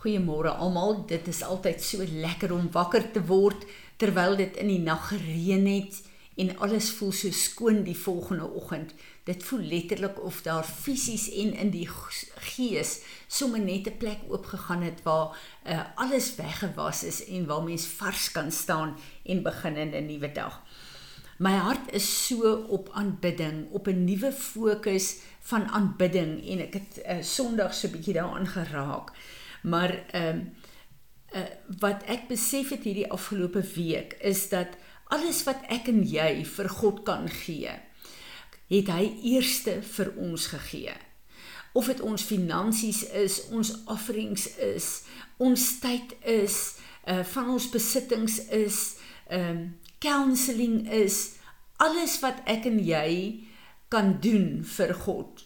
Goeiemôre almal. Dit is altyd so lekker om wakker te word terwyl dit in die nag gereën het en alles voel so skoon die volgende oggend. Dit voel letterlik of daar fisies en in die gees sommer net 'n plek oopgegaan het waar uh, alles weggewas is en waar mens vars kan staan en begin in 'n nuwe dag. My hart is so op aanbidding, op 'n nuwe fokus van aanbidding en ek het uh, Sondag so 'n bietjie daaraan geraak. Maar ehm um, uh, wat ek besef het hierdie afgelope week is dat alles wat ek en jy vir God kan gee, het hy eerste vir ons gegee. Of dit ons finansies is, ons offerings is, ons tyd is, uh van ons besittings is, ehm um, counselling is, alles wat ek en jy kan doen vir God,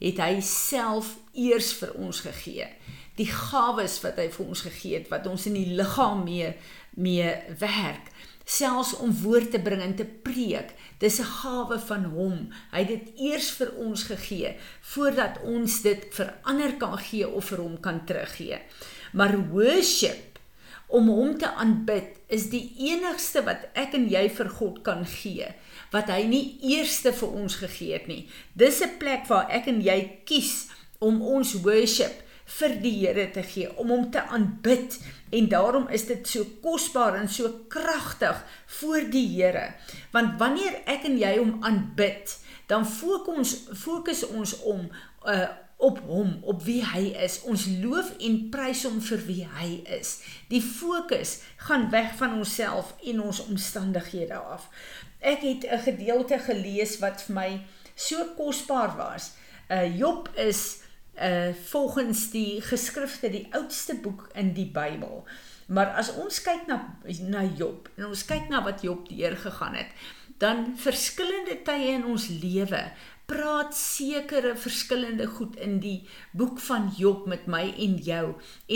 het hy self eers vir ons gegee die gawes wat hy vir ons gegee het wat ons in die liggaam mee mee werk. Selfs om woord te bring en te preek dis 'n gawe van hom. Hy het dit eers vir ons gegee voordat ons dit vir ander kan gee of vir hom kan teruggee. Maar worship om hom te aanbid is die enigste wat ek en jy vir God kan gee wat hy nie eerste vir ons gegee het nie. Dis 'n plek waar ek en jy kies om ons worship vir die Here te gee, om hom te aanbid en daarom is dit so kosbaar en so kragtig voor die Here. Want wanneer ek en jy hom aanbid, dan fokus ons fokus ons om uh op hom, op wie hy is. Ons loof en prys hom vir wie hy is. Die fokus gaan weg van onsself en ons omstandighede af. Ek het 'n gedeelte gelees wat vir my so kosbaar was. Uh Job is uh volgens die geskrifte die oudste boek in die Bybel. Maar as ons kyk na na Job en ons kyk na wat Job deurgegaan het, dan verskillende tye in ons lewe praat sekere verskillende goed in die boek van Job met my en jou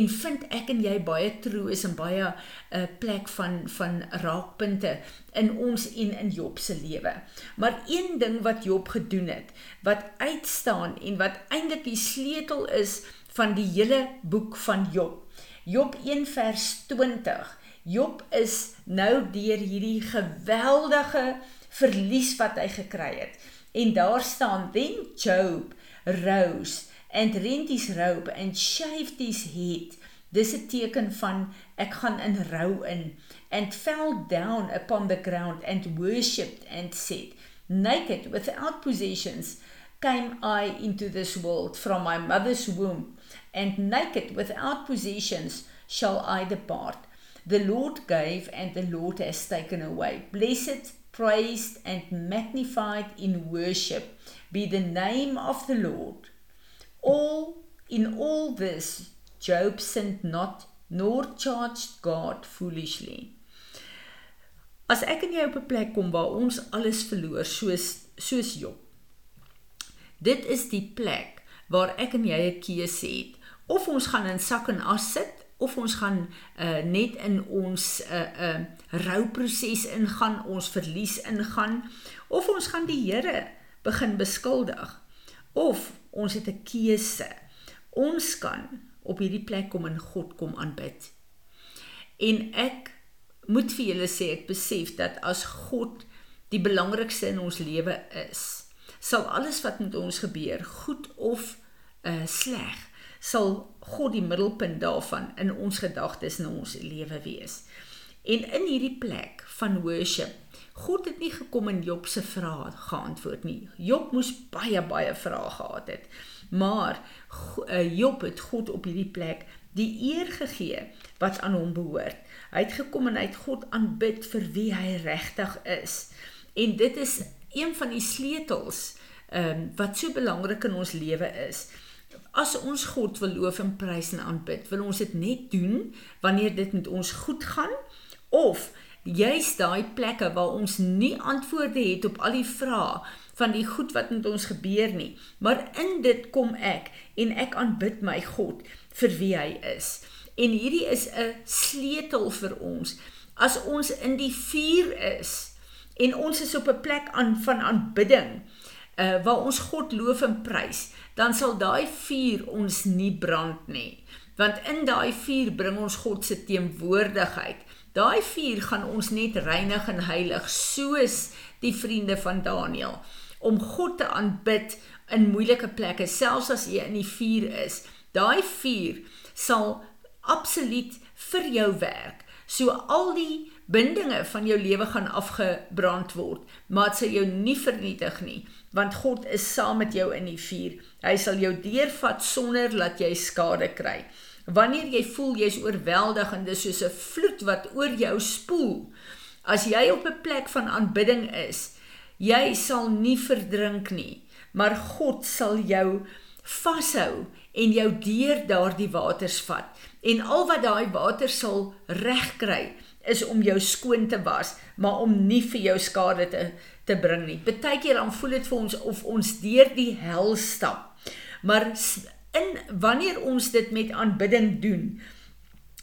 en vind ek en jy baie troos en baie 'n uh, plek van van raakpunte in ons en in Job se lewe. Maar een ding wat Job gedoen het wat uitstaan en wat eintlik die sleutel is van die hele boek van Job. Job 1 vers 20. Job is nou deur hierdie geweldige verlies wat hy gekry het. En daar staan then Job rose and rent his robe and shaved his head. Dis 'n teken van ek gaan in rou in and fell down upon the ground and worshipped and said naked without possessions came I into this world from my mother's womb and naked without possessions shall I depart. The Lord gave and the Lord has taken away. Blessed praised and magnified in worship be the name of the Lord. All in all this, Job sinned not nor charged God foolishly. As ek en jy op 'n plek kom waar ons alles verloor soos soos Job. Dit is die plek waar ek en jy 'n keuse het. Of ons gaan in sak en as sit of ons gaan uh, net in ons 'n uh, eh, 'n uh, rouproses ingaan, ons verlies ingaan of ons gaan die Here begin beskuldig of ons het 'n keuse. Ons kan op hierdie plek kom en God kom aanbid. En ek moet vir julle sê ek besef dat as God die belangrikste in ons lewe is, sal alles wat met ons gebeur, goed of uh, sleg, sal God die middelpunt daarvan in ons gedagtes en ons lewe wees. En in hierdie plek van worship, God het nie gekom en Job se vrae geantwoord nie. Job moes baie baie vrae gehad het. Maar eh, Job het God op hierdie plek die eer gegee wat aan hom behoort. Hy het gekom en hy het God aanbid vir wie hy regtig is. En dit is een van die sleutels ehm um, wat so belangrik in ons lewe is as ons God wil loof en prys en aanbid, wil ons dit net doen wanneer dit met ons goed gaan of juist daai plekke waar ons nie antwoorde het op al die vrae van die goed wat met ons gebeur nie, maar in dit kom ek en ek aanbid my God vir wie hy is. En hierdie is 'n sleutel vir ons. As ons in die vuur is en ons is op 'n plek aan van aanbidding, uh waar ons God loof en prys, dan sal daai vuur ons nie brand nie. want in daai vuur bring ons God se teenwoordigheid. Daai vuur gaan ons net reinig en heilig soos die vriende van Daniël om God te aanbid in moeilike plekke selfs as jy in die vuur is. Daai vuur sal absoluut vir jou werk. So al die bindinge van jou lewe gaan afgebrand word, maar dit sal jou nie vernietig nie, want God is saam met jou in die vuur. Hy sal jou deurvat sonder dat jy skade kry. Wanneer jy voel jy's oorweldig en dis soos 'n vloed wat oor jou spoel, as jy op 'n plek van aanbidding is, jy sal nie verdrink nie, maar God sal jou vashou en jou deur daardie waters vat. En al wat daai water sal regkry, is om jou skoon te was, maar om nie vir jou skade te te bring nie. Partykeer dan voel dit vir ons of ons deur die hel stap. Maar in wanneer ons dit met aanbidding doen,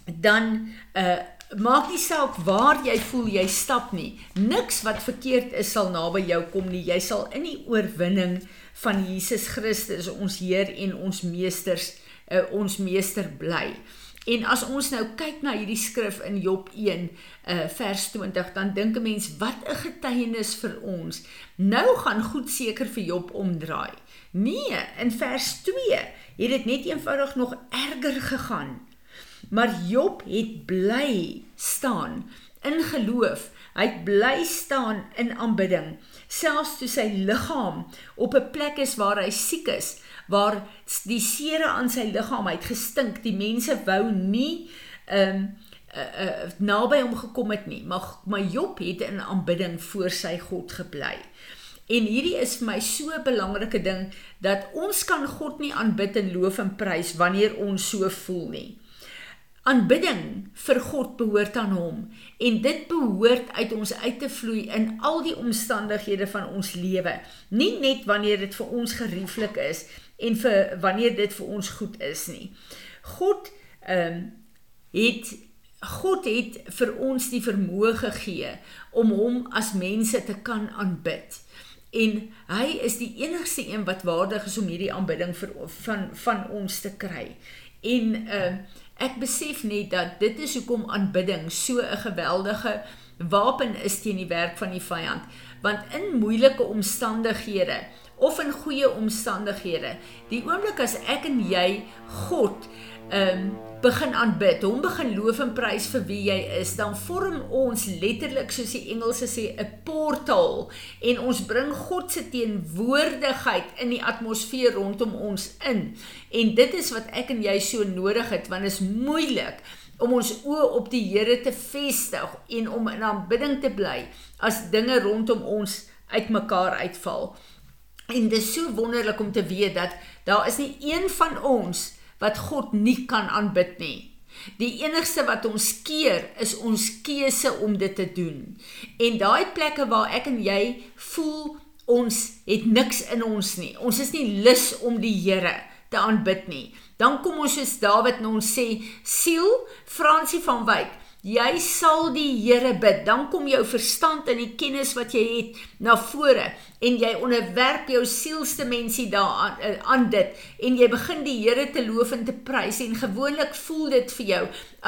dan uh maak nie saak waar jy voel jy stap nie. Niks wat verkeerd is sal naby jou kom nie. Jy sal in die oorwinning van Jesus Christus ons Heer en ons meesters uh, ons meester bly. En as ons nou kyk na hierdie skrif in Job 1 uh eh, vers 20, dan dink 'n mens wat 'n getuienis vir ons. Nou gaan goed seker vir Job omdraai. Nee, in vers 2 het dit net eenvoudig nog erger gegaan. Maar Job het bly staan in geloof. Hy het bly staan in aanbidding, selfs toe sy liggaam op 'n plek is waar hy siek is waar die sere aan sy liggaam het gestink. Die mense wou nie ehm um, uh, uh, naby hom gekom het nie, maar maar Job het in aanbidding voor sy God gebly. En hierdie is vir my so 'n belangrike ding dat ons kan God nie aanbid en loof en prys wanneer ons so voel nie. Aanbidding vir God behoort aan hom en dit behoort uit ons uit te vloei in al die omstandighede van ons lewe, nie net wanneer dit vir ons gerieflik is en vir wanneer dit vir ons goed is nie. God ehm um, het God het vir ons die vermoë gegee om hom as mense te kan aanbid. En hy is die enigste een wat waardig is om hierdie aanbidding vir van van ons te kry. En ehm uh, ek besef net dat dit is hoekom aanbidding so 'n geweldige wapen is teen die werk van die vyand, want in moeilike omstandighede of in goeie omstandighede. Die oomblik as ek en jy God ehm um, begin aanbid, hom begin loof en prys vir wie jy is, dan vorm ons letterlik soos die Engelse sê 'n portaal en ons bring God se teenwoordigheid in die atmosfeer rondom ons in. En dit is wat ek en jy so nodig het want dit is moeilik om ons oë op die Here te vestig en om in aanbidding te bly as dinge rondom ons uitmekaar uitval. En dit is so wonderlik om te weet dat daar is nie een van ons wat God nie kan aanbid nie. Die enigste wat ons keer is ons keuse om dit te doen. En daai plekke waar ek en jy voel ons het niks in ons nie. Ons is nie lus om die Here te aanbid nie. Dan kom ons soos Dawid en ons sê: "Siel, Fransie van Wyk, Jy sal die Here bid, dan kom jou verstand en die kennis wat jy het na vore en jy onderwerp jou sielste mensie daaraan eh, aan dit en jy begin die Here te loof en te prys en gewoonlik voel dit vir jou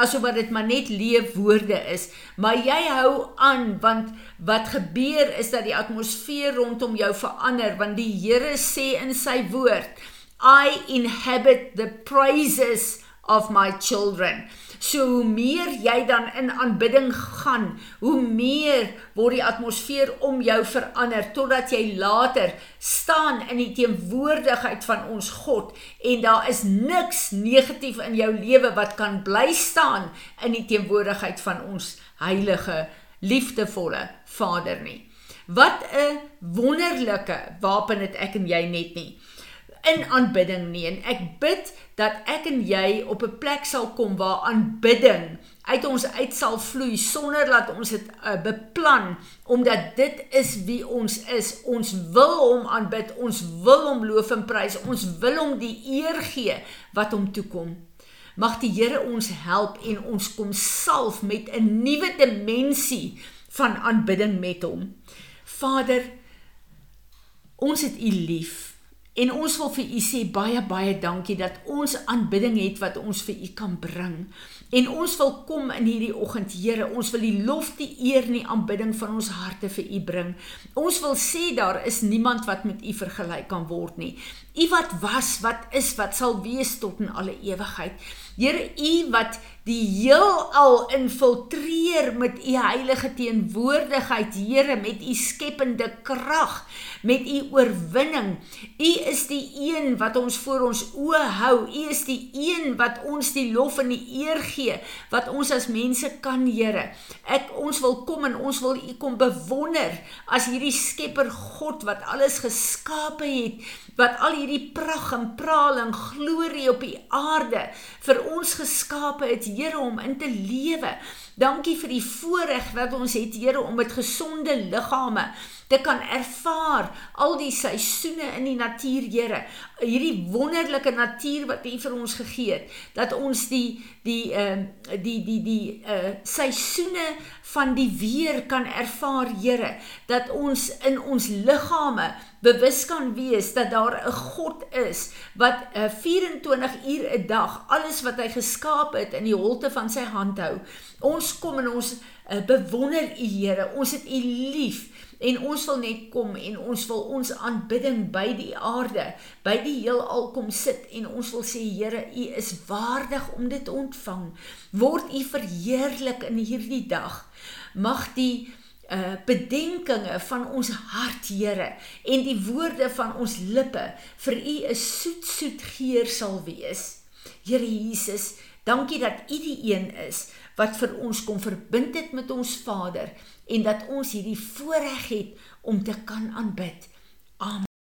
asof dit maar net leef woorde is, maar jy hou aan want wat gebeur is dat die atmosfeer rondom jou verander want die Here sê in sy woord I inhabit the praises of my children. So hoe meer jy dan in aanbidding gaan, hoe meer word die atmosfeer om jou verander totdat jy later staan in die teenwoordigheid van ons God en daar is niks negatief in jou lewe wat kan bly staan in die teenwoordigheid van ons heilige liefdevolle Vader nie. Wat 'n wonderlike wapen het ek en jy net nie in aanbidding nie. En ek bid dat ek en jy op 'n plek sal kom waar aanbidding uit ons uit sal vloei sonder dat ons dit uh, beplan omdat dit is wie ons is. Ons wil hom aanbid ons wil hom loof en prys ons wil hom die eer gee wat hom toekom mag die Here ons help en ons kom salf met 'n nuwe dimensie van aanbidding met hom. Vader ons het u lief En ons wil vir u sê baie baie dankie dat ons aanbidding het wat ons vir u kan bring. En ons wil kom in hierdie oggend, Here, ons wil die lof, die eer en die aanbidding van ons harte vir u bring. Ons wil sê daar is niemand wat met u vergelyk kan word nie. U wat was, wat is, wat sal wees tot in alle ewigheid. Here, u wat die heelal infiltreer met u heilige teenwoordigheid, Here, met u skepende krag, met u oorwinning. U is die een wat ons voor ons oë hou. U is die een wat ons die lof en die eer gee wat ons as mense kan, Here. Ek ons wil kom en ons wil u kom bewonder as hierdie Skepper God wat alles geskape het wat al hierdie pragt en praal en glorie op die aarde vir ons geskape het, Here, om in te lewe. Dankie vir die voorreg wat ons het, Here, om met gesonde liggame te kan ervaar al die seisoene in die natuur, Here. Hierdie wonderlike natuur wat U vir ons gegee het, dat ons die die ehm uh, die die die uh seisoene van die weer kan ervaar, Here, dat ons in ons liggame bewus kan wees dat daar 'n God is wat uh, 24 uur 'n dag alles wat hy geskaap het in die holte van sy hand hou. Ons kom en ons uh, bewonder U Here. Ons het U lief en ons wil net kom en ons wil ons aanbidding by die aarde, by die heelal kom sit en ons wil sê Here, U is waardig om dit ontvang. Word U verheerlik in hierdie dag. Mag die uh bedenkinge van ons hart Here en die woorde van ons lippe vir u 'n soet soet geur sal wees. Here Jesus, dankie dat u die een is wat vir ons kom verbind het met ons Vader en dat ons hierdie voorreg het om te kan aanbid. Amen.